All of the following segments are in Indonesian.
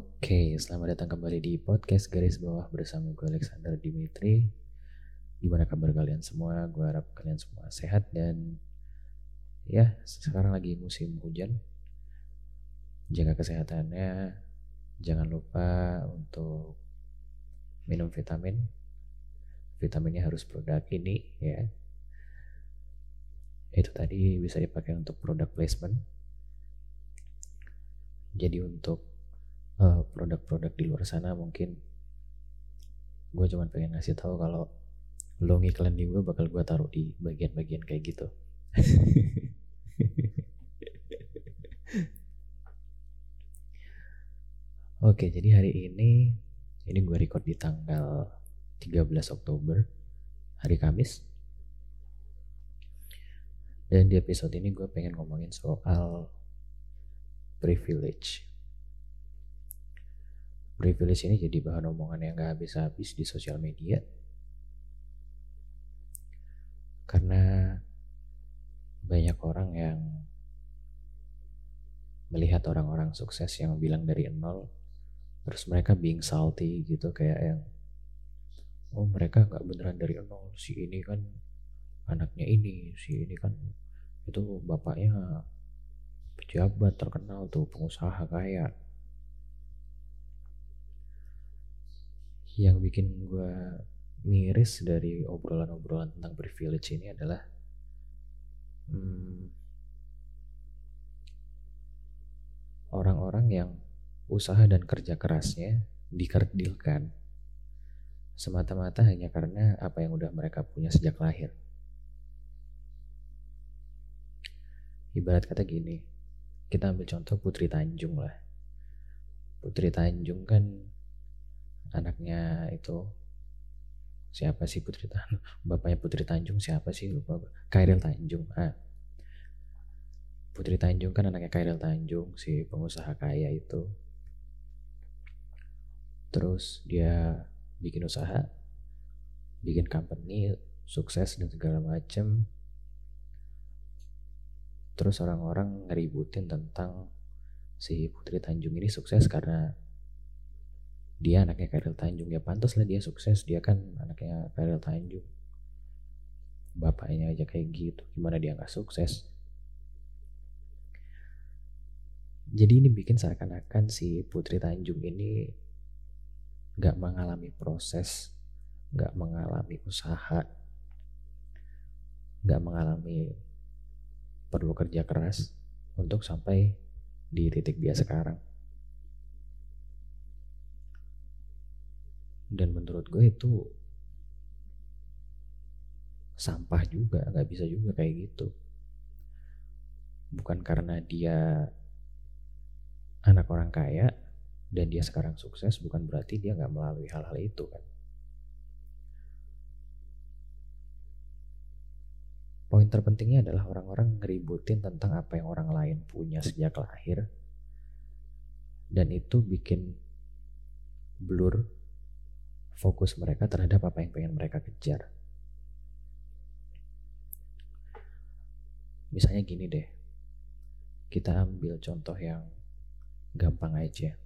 Oke, selamat datang kembali di podcast garis bawah bersama gue Alexander Dimitri. Gimana kabar kalian semua? Gue harap kalian semua sehat dan ya sekarang lagi musim hujan. Jaga kesehatannya. Jangan lupa untuk minum vitamin. Vitaminnya harus produk ini ya. Itu tadi bisa dipakai untuk produk placement. Jadi untuk uh, produk-produk di luar sana mungkin gue cuma pengen ngasih tahu kalau lo ngiklan di gue bakal gue taruh di bagian-bagian kayak gitu Oke, jadi hari ini ini gue record di tanggal 13 Oktober, hari Kamis. Dan di episode ini gue pengen ngomongin soal privilege privilege ini jadi bahan omongan yang gak habis-habis di sosial media. Karena banyak orang yang melihat orang-orang sukses yang bilang dari nol terus mereka being salty gitu kayak yang oh mereka nggak beneran dari nol si ini kan anaknya ini si ini kan itu bapaknya pejabat terkenal tuh pengusaha kaya yang bikin gue miris dari obrolan-obrolan tentang privilege ini adalah hmm, orang-orang yang usaha dan kerja kerasnya dikerdilkan semata-mata hanya karena apa yang udah mereka punya sejak lahir. Ibarat kata gini, kita ambil contoh Putri Tanjung lah. Putri Tanjung kan anaknya itu. Siapa sih Putri Tanjung bapaknya Putri Tanjung siapa sih? Lupa Kairil Tanjung ah. Putri Tanjung kan anaknya Kairil Tanjung si pengusaha kaya itu. Terus dia bikin usaha bikin company sukses dan segala macem. Terus orang-orang ngeributin tentang si Putri Tanjung ini sukses karena dia anaknya Kairil Tanjung. Ya pantas lah dia sukses. Dia kan anaknya Kairil Tanjung. Bapaknya aja kayak gitu. Gimana dia nggak sukses? Jadi ini bikin seakan-akan si Putri Tanjung ini nggak mengalami proses nggak mengalami usaha nggak mengalami perlu kerja keras untuk sampai di titik dia sekarang dan menurut gue itu sampah juga nggak bisa juga kayak gitu. Bukan karena dia anak orang kaya dan dia sekarang sukses bukan berarti dia nggak melalui hal-hal itu kan. Poin terpentingnya adalah orang-orang ngeributin tentang apa yang orang lain punya sejak lahir. Dan itu bikin blur fokus mereka terhadap apa yang pengen mereka kejar. Misalnya gini deh, kita ambil contoh yang gampang aja.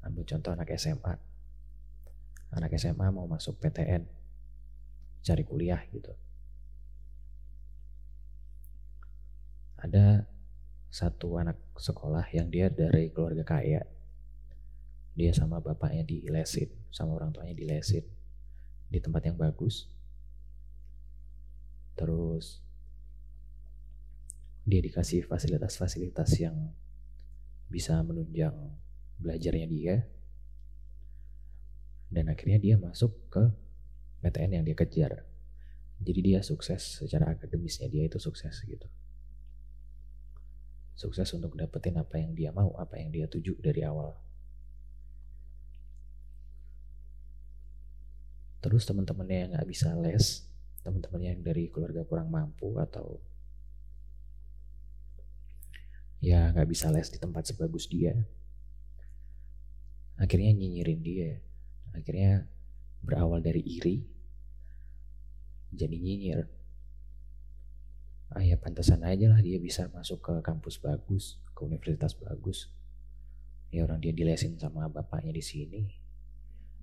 Ambil contoh anak SMA. Anak SMA mau masuk PTN, cari kuliah gitu. Ada satu anak sekolah yang dia dari keluarga kaya, dia sama bapaknya dilesin sama orang tuanya dilesin di tempat yang bagus. Terus dia dikasih fasilitas-fasilitas yang bisa menunjang belajarnya dia. Dan akhirnya dia masuk ke PTN yang dia kejar. Jadi dia sukses secara akademisnya dia itu sukses gitu. Sukses untuk dapetin apa yang dia mau apa yang dia tuju dari awal terus teman-temannya yang nggak bisa les teman-temannya yang dari keluarga kurang mampu atau ya nggak bisa les di tempat sebagus dia akhirnya nyinyirin dia. Akhirnya berawal dari iri jadi nyinyir. Ah ya pantasan aja lah dia bisa masuk ke kampus bagus ke universitas bagus. Ya orang dia dilesin sama bapaknya di sini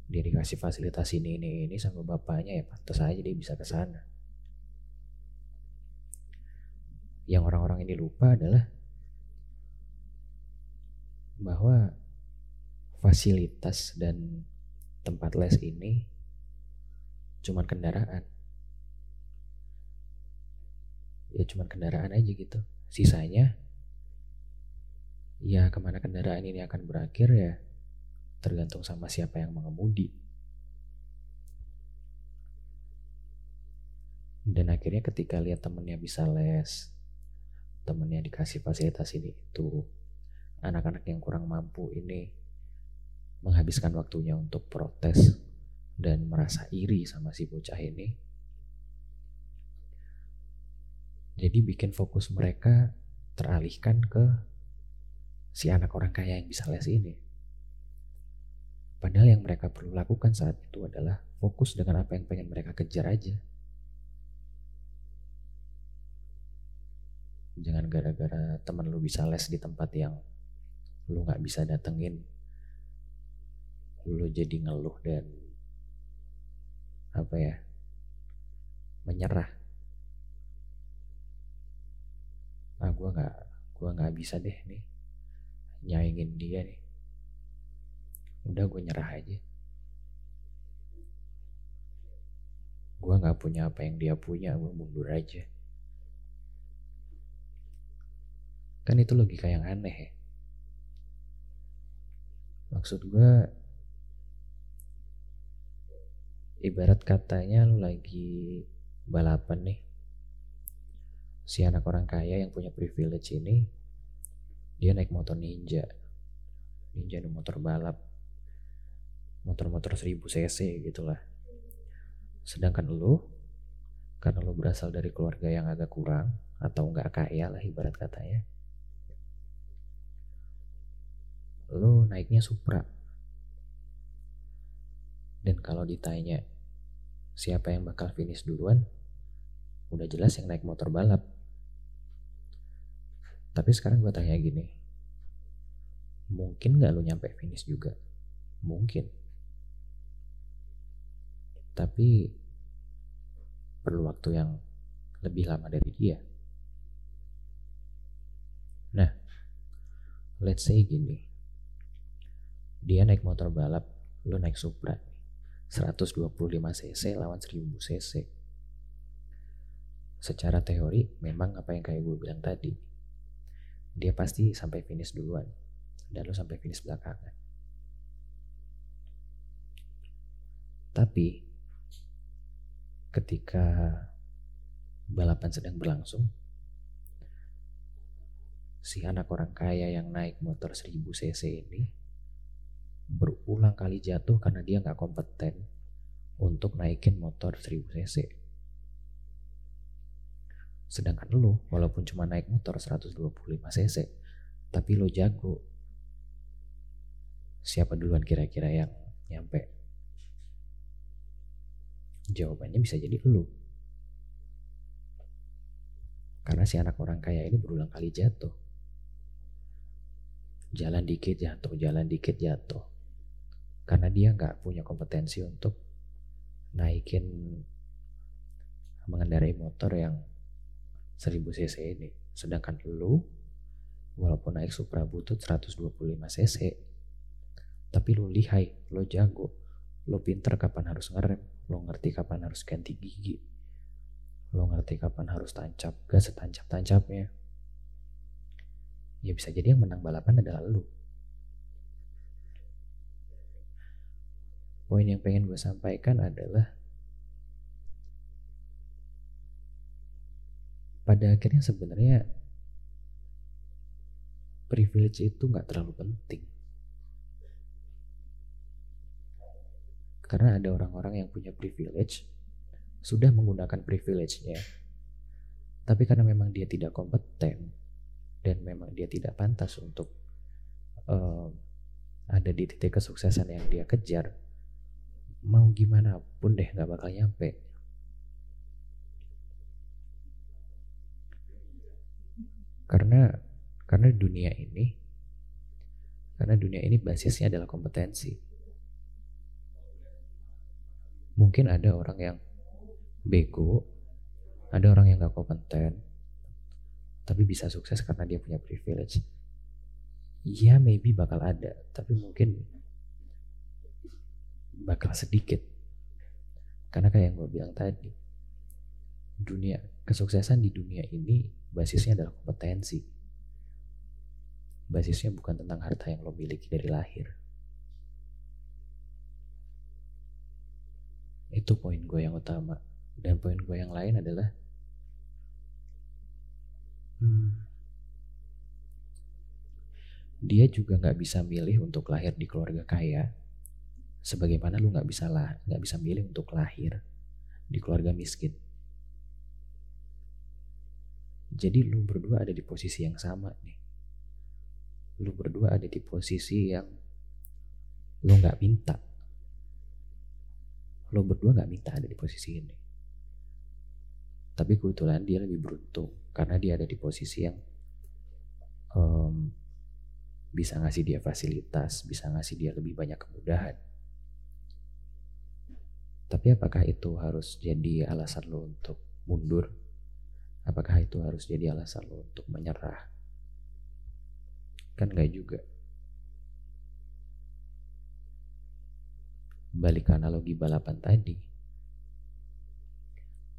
dia dikasih fasilitas ini ini ini sama bapaknya ya pantas aja dia bisa ke sana. Yang orang-orang ini lupa adalah bahwa fasilitas dan tempat les ini cuma kendaraan. Ya cuma kendaraan aja gitu. Sisanya ya ke mana kendaraan ini akan berakhir ya tergantung sama siapa yang mengemudi. Dan akhirnya ketika lihat temennya bisa les, temennya dikasih fasilitas ini itu, anak-anak yang kurang mampu ini menghabiskan waktunya untuk protes dan merasa iri sama si bocah ini. Jadi bikin fokus mereka teralihkan ke si anak orang kaya yang bisa les ini. Padahal yang mereka perlu lakukan saat itu adalah fokus dengan apa yang pengen mereka kejar aja. Jangan gara-gara teman lu bisa les di tempat yang lu gak bisa datengin, lu jadi ngeluh dan apa ya menyerah. Ah gue gak, gue gak bisa deh nih nyaingin dia nih udah gue nyerah aja. Gue nggak punya apa yang dia punya gue mundur aja. Kan itu logika yang aneh ya. Maksud gue ibarat katanya lu lagi balapan nih. Si anak orang kaya yang punya privilege ini dia naik motor ninja. Ninja motor balap motor-motor 1000 cc gitulah. Sedangkan lu karena lu berasal dari keluarga yang agak kurang atau nggak kaya lah ibarat katanya lu naiknya Supra. Dan kalau ditanya siapa yang bakal finish duluan udah jelas yang naik motor balap. Tapi sekarang gue tanya gini mungkin nggak lu nyampe finish juga? Mungkin tapi perlu waktu yang lebih lama dari dia. Nah, let's say gini. Dia naik motor balap, lu naik Supra. 125 cc lawan 1000 cc. Secara teori, memang apa yang kayak gue bilang tadi. Dia pasti sampai finish duluan. Dan lu sampai finish belakangan. Tapi ketika balapan sedang berlangsung, si anak orang kaya yang naik motor 1000 cc ini berulang kali jatuh karena dia nggak kompeten untuk naikin motor 1000 cc. Sedangkan lo walaupun cuma naik motor 125 cc, tapi lo jago. Siapa duluan kira-kira yang nyampe Jawabannya bisa jadi lu. Karena si anak orang kaya ini berulang kali jatuh. Jalan dikit jatuh, jalan dikit jatuh. Karena dia nggak punya kompetensi untuk naikin mengendarai motor yang 1000 cc ini. Sedangkan lu walaupun naik Supra butut 125 cc tapi lu lihai, lu jago, lu pinter kapan harus ngerem, lo ngerti kapan harus ganti gigi lo ngerti kapan harus tancap gas setancap-tancapnya. Ya bisa jadi yang menang balapan adalah lo. Poin yang pengen gue sampaikan adalah pada akhirnya sebenarnya privilege itu nggak terlalu penting Karena ada orang-orang yang punya privilege, sudah menggunakan privilege-nya. Tapi karena memang dia tidak kompeten dan memang dia tidak pantas untuk uh, ada di titik kesuksesan yang dia kejar, mau gimana pun deh nggak bakal nyampe. Karena karena dunia ini Karena dunia ini basisnya adalah kompetensi. Mungkin ada orang yang bego, ada orang yang gak kompeten, tapi bisa sukses karena dia punya privilege. Iya, maybe bakal ada, tapi mungkin bakal sedikit. Karena kayak yang gue bilang tadi, dunia kesuksesan di dunia ini basisnya adalah kompetensi. Basisnya bukan tentang harta yang lo miliki dari lahir. Itu poin gue yang utama. Dan poin gue yang lain adalah hmm, dia juga nggak bisa milih untuk lahir di keluarga kaya. Sebagaimana lu nggak bisa lah nggak bisa milih untuk lahir di keluarga miskin. Jadi lu berdua ada di posisi yang sama nih. Lu berdua ada di posisi yang lu nggak minta lu berdua nggak minta ada di posisi ini tapi kebetulan dia lebih beruntung karena dia ada di posisi yang um, bisa ngasih dia fasilitas, bisa ngasih dia lebih banyak kemudahan. Tapi apakah itu harus jadi alasan lo untuk mundur? Apakah itu harus jadi alasan lo untuk menyerah? Kan gak juga. Balik analogi balapan tadi,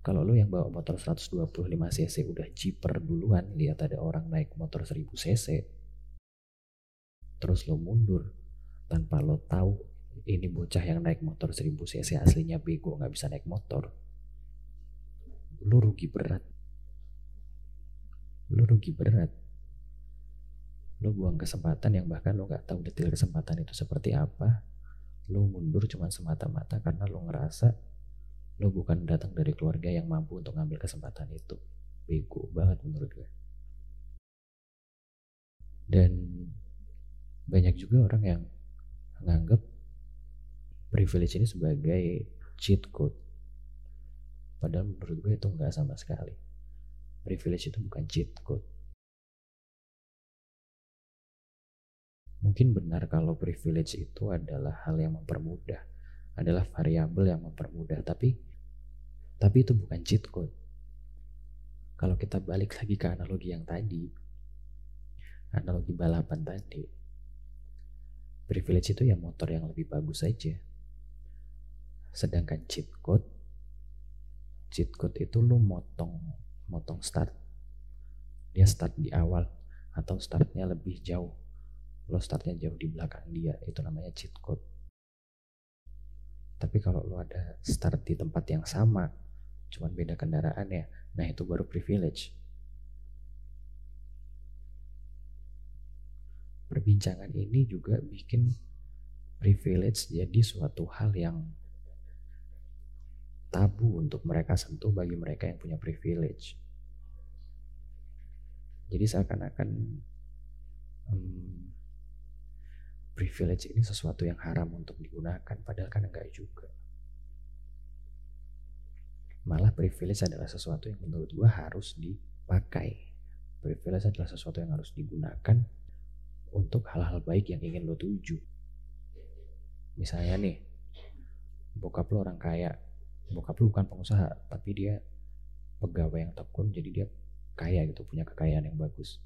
kalau lo yang bawa motor 125 cc udah cheaper duluan, lihat ada orang naik motor 1000 cc, terus lo mundur tanpa lo tahu ini bocah yang naik motor 1000 cc aslinya bego nggak bisa naik motor, lo rugi berat. Lo rugi berat. Lo buang kesempatan yang bahkan lo nggak tahu detail kesempatan itu seperti apa. Lo mundur cuma semata-mata karena lo ngerasa lo bukan datang dari keluarga yang mampu untuk ngambil kesempatan itu. Bego banget menurut gue. Dan banyak juga orang yang menganggap privilege ini sebagai cheat code. Padahal menurut gue itu nggak sama sekali. Privilege itu bukan cheat code mungkin benar kalau privilege itu adalah hal yang mempermudah adalah variabel yang mempermudah tapi tapi itu bukan cheat code. Kalau kita balik lagi ke analogi yang tadi analogi balapan tadi privilege itu ya motor yang lebih bagus saja sedangkan cheat code cheat code itu lu motong motong start. Dia start di awal atau startnya lebih jauh lo startnya jauh di belakang dia itu namanya cheat code tapi kalau lo ada start di tempat yang sama, cuman beda kendaraan ya, nah itu baru privilege. Perbincangan ini juga bikin privilege jadi suatu hal yang tabu untuk mereka sentuh bagi mereka yang punya privilege. Jadi seakan-akan um, privilege ini sesuatu yang haram untuk digunakan padahal kan enggak juga. Malah privilege adalah sesuatu yang menurut gue harus dipakai. Privilege adalah sesuatu yang harus digunakan untuk hal-hal baik yang ingin lo tuju. Misalnya nih bokap lo orang kaya. Bokap lo bukan pengusaha tapi dia pegawai yang tekun jadi dia kaya gitu punya kekayaan yang bagus.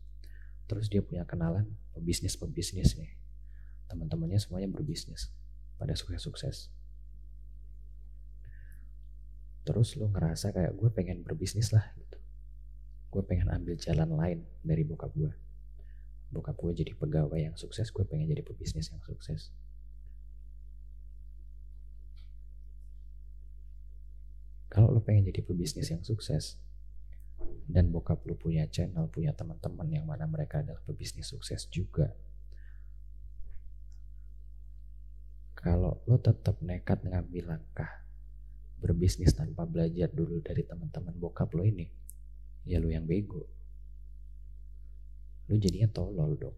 Terus dia punya kenalan pebisnis pebisnis nih teman-temannya semuanya berbisnis pada sukses-sukses. Terus lo ngerasa kayak gue pengen berbisnis lah gitu. Gue pengen ambil jalan lain dari bokap gue bokap gue jadi pegawai yang sukses gue pengen jadi pebisnis yang sukses. Kalau lo pengen jadi pebisnis yang sukses dan bokap lo punya channel punya teman-teman yang mana mereka adalah pebisnis sukses juga kalau lo tetap nekat ngambil langkah berbisnis tanpa belajar dulu dari teman-teman bokap lo ini, ya lo yang bego. Lo jadinya tolol dong.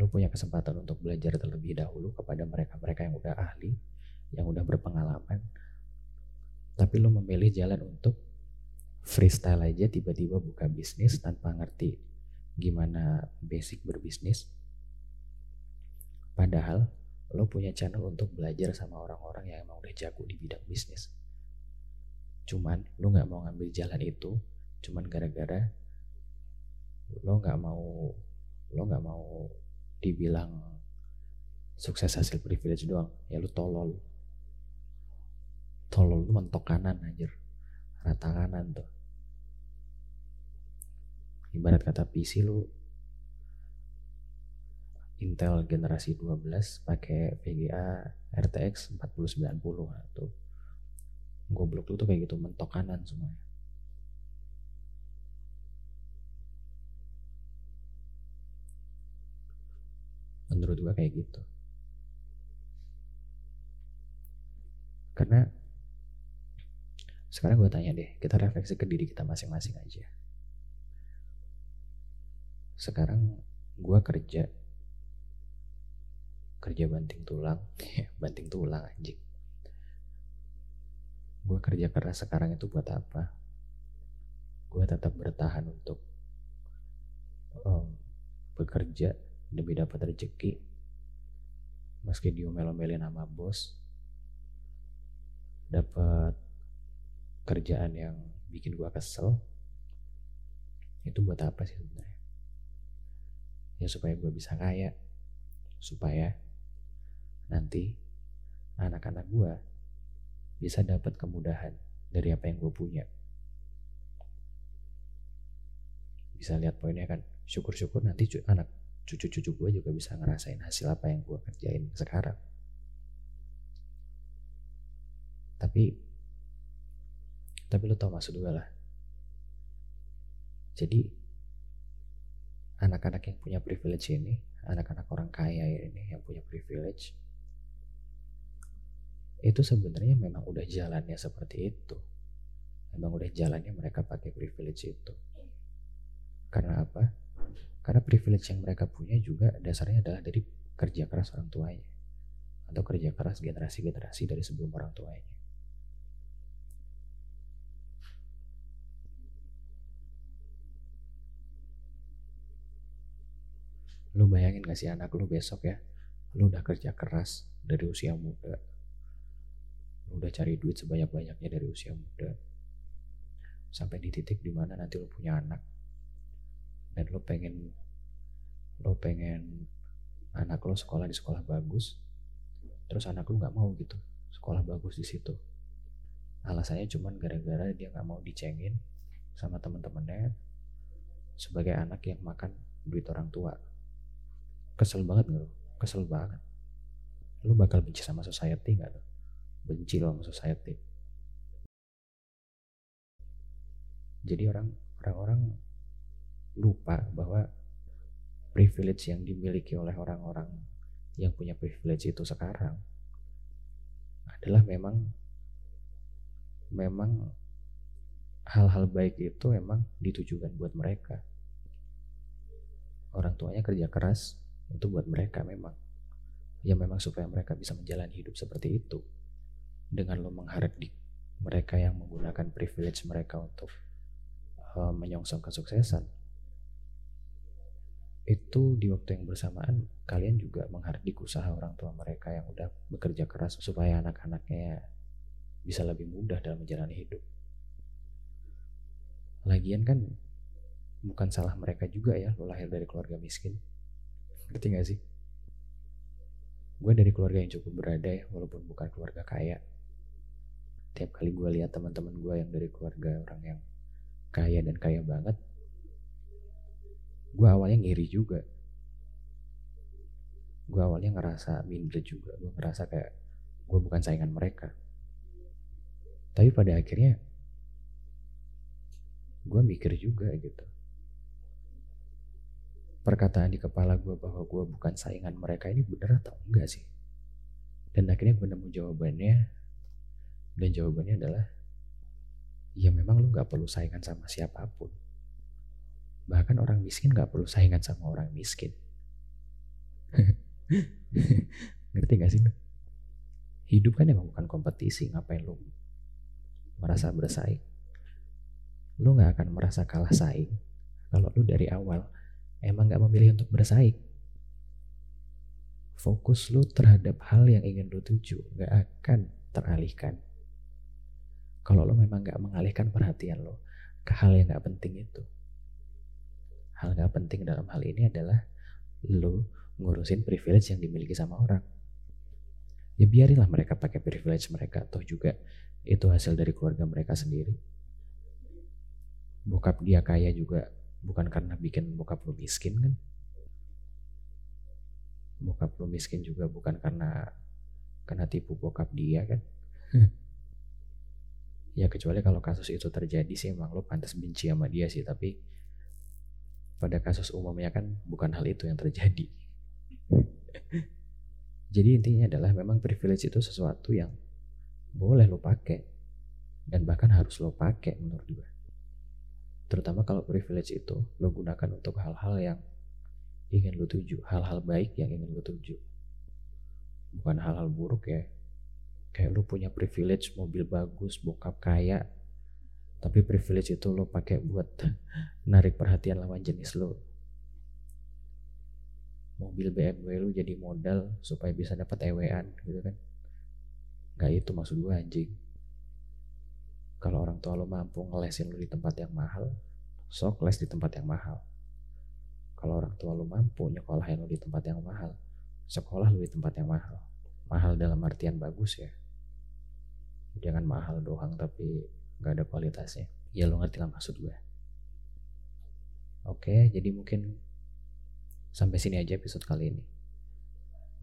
Lo punya kesempatan untuk belajar terlebih dahulu kepada mereka-mereka yang udah ahli, yang udah berpengalaman. Tapi lo memilih jalan untuk freestyle aja tiba-tiba buka bisnis tanpa ngerti gimana basic berbisnis. Padahal lo punya channel untuk belajar sama orang-orang yang emang udah jago di bidang bisnis. Cuman lo nggak mau ngambil jalan itu, cuman gara-gara lo nggak mau lo nggak mau dibilang sukses hasil privilege doang, ya lo tolol. Tolol lu mentok kanan anjir, rata kanan tuh ibarat kata PC lu Intel generasi 12 pakai VGA RTX 4090 nah, tuh. Goblok tuh, tuh kayak gitu mentok kanan semuanya menurut gua kayak gitu. Karena sekarang gue tanya deh kita refleksi ke diri kita masing-masing aja. Sekarang gue kerja kerja banting tulang. Banting tulang anjing. Gue kerja keras sekarang itu buat apa? Gue tetap bertahan untuk um, bekerja demi dapat rezeki. Meski diomel-omelin sama bos dapat kerjaan yang bikin gue kesel itu buat apa sih sebenarnya? Ya supaya gue bisa kaya. Supaya nanti anak-anak gue bisa dapat kemudahan dari apa yang gue punya. Bisa lihat poinnya kan? Syukur-syukur nanti anak cucu-cucu gue juga bisa ngerasain hasil apa yang gue kerjain sekarang. Tapi tapi lo tau maksud gue lah. Jadi anak-anak yang punya privilege ini, anak-anak orang kaya ini yang punya privilege, itu sebenarnya memang udah jalannya seperti itu. Memang udah jalannya mereka pakai privilege itu. Karena apa? Karena privilege yang mereka punya juga dasarnya adalah dari kerja keras orang tuanya. Atau kerja keras generasi-generasi dari sebelum orang tuanya. Lu bayangin gak sih anak lu besok ya, lu udah kerja keras dari usia muda. Udah cari duit sebanyak-banyaknya dari usia muda. Sampai di titik di mana nanti lu punya anak. Dan lu pengen, lu pengen anak lu sekolah di sekolah bagus. Terus anak lu gak mau gitu, sekolah bagus di situ. Alasannya cuman gara-gara dia gak mau dicengin sama temen-temennya sebagai anak yang makan duit orang tua kesel banget lo kesel banget lu bakal benci sama society gak lo benci lo sama society. Jadi orang orang-orang lupa bahwa privilege yang dimiliki oleh orang-orang yang punya privilege itu sekarang adalah memang memang hal-hal baik itu memang ditujukan buat mereka. Orang tuanya kerja keras itu buat mereka memang. Ya memang supaya mereka bisa menjalani hidup seperti itu dengan lo mengharap di mereka yang menggunakan privilege mereka untuk uh, menyongsong kesuksesan itu di waktu yang bersamaan kalian juga menghardik usaha orang tua mereka yang udah bekerja keras supaya anak-anaknya bisa lebih mudah dalam menjalani hidup. Lagian kan bukan salah mereka juga ya lo lahir dari keluarga miskin. Ngerti gak sih? Gue dari keluarga yang cukup berada ya walaupun bukan keluarga kaya tiap kali gue lihat teman-teman gue yang dari keluarga orang yang kaya dan kaya banget gue awalnya ngiri juga. Gue awalnya ngerasa minder juga gue ngerasa kayak gue bukan saingan mereka. Tapi pada akhirnya gue mikir juga gitu. Perkataan di kepala gue bahwa gue bukan saingan mereka ini bener atau enggak sih? Dan akhirnya gue nemu jawabannya dan jawabannya adalah ya memang lu gak perlu saingan sama siapa pun. Bahkan orang miskin gak perlu saingan sama orang miskin. Ngerti gak sih lu? Hidup kan emang bukan kompetisi, ngapain lu merasa bersaing? Lu gak akan merasa kalah saing kalau lu dari awal emang gak memilih untuk bersaing. Fokus lu terhadap hal yang ingin lu tuju gak akan teralihkan. Kalau lo memang gak mengalihkan perhatian lo ke hal yang gak penting itu. Hal gak penting dalam hal ini adalah lo ngurusin privilege yang dimiliki sama orang. Ya biarilah mereka pakai privilege mereka, toh juga itu hasil dari keluarga mereka sendiri. Bokap dia kaya juga bukan karena bikin bokap lo miskin kan. Bokap lo miskin juga bukan karena kena tipu bokap dia kan. Ya kecuali kalau kasus itu terjadi sih emang lo pantas benci sama dia sih tapi pada kasus umumnya kan bukan hal itu yang terjadi. Jadi intinya adalah memang privilege itu sesuatu yang boleh lo pakai dan bahkan harus lo pakai menurut gue terutama kalau privilege itu lo gunakan untuk hal-hal yang ingin lo tuju hal-hal baik yang ingin lo tuju. Bukan hal-hal buruk ya kayak lu punya privilege mobil bagus bokap kaya tapi privilege itu lo pakai buat narik perhatian lawan jenis lo mobil BMW lu jadi modal supaya bisa dapat ewean gitu kan? Nggak itu maksud gue anjing. Kalau orang tua lo mampu ngelesin lu di tempat yang mahal sok les di tempat yang mahal. Kalau orang tua lo mampu nyekolahin lu di tempat yang mahal sekolah lu di tempat yang mahal. Mahal dalam artian bagus ya jangan mahal doang tapi nggak ada kualitasnya. Ya lo ngerti lah maksud gue. Oke jadi mungkin sampai sini aja episode kali ini.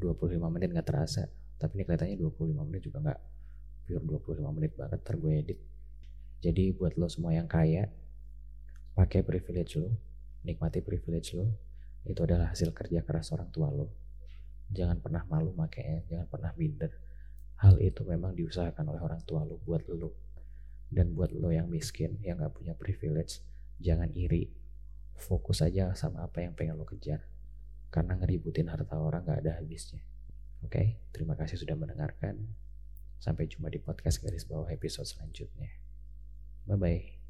25 menit nggak terasa tapi ini kelihatannya 25 menit juga nggak pure 25 menit banget ntar gue edit. Jadi buat lo semua yang kaya pakai privilege lo nikmati privilege lo itu adalah hasil kerja keras orang tua lo. Jangan pernah malu makanya jangan pernah minder hal itu memang diusahakan oleh orang tua lo buat lo dan buat lo yang miskin yang gak punya privilege jangan iri. Fokus aja sama apa yang pengen lo kejar. Karena ngeributin harta orang gak ada habisnya. Oke? Okay? terima kasih sudah mendengarkan. Sampai jumpa di podcast garis bawah episode selanjutnya. Bye bye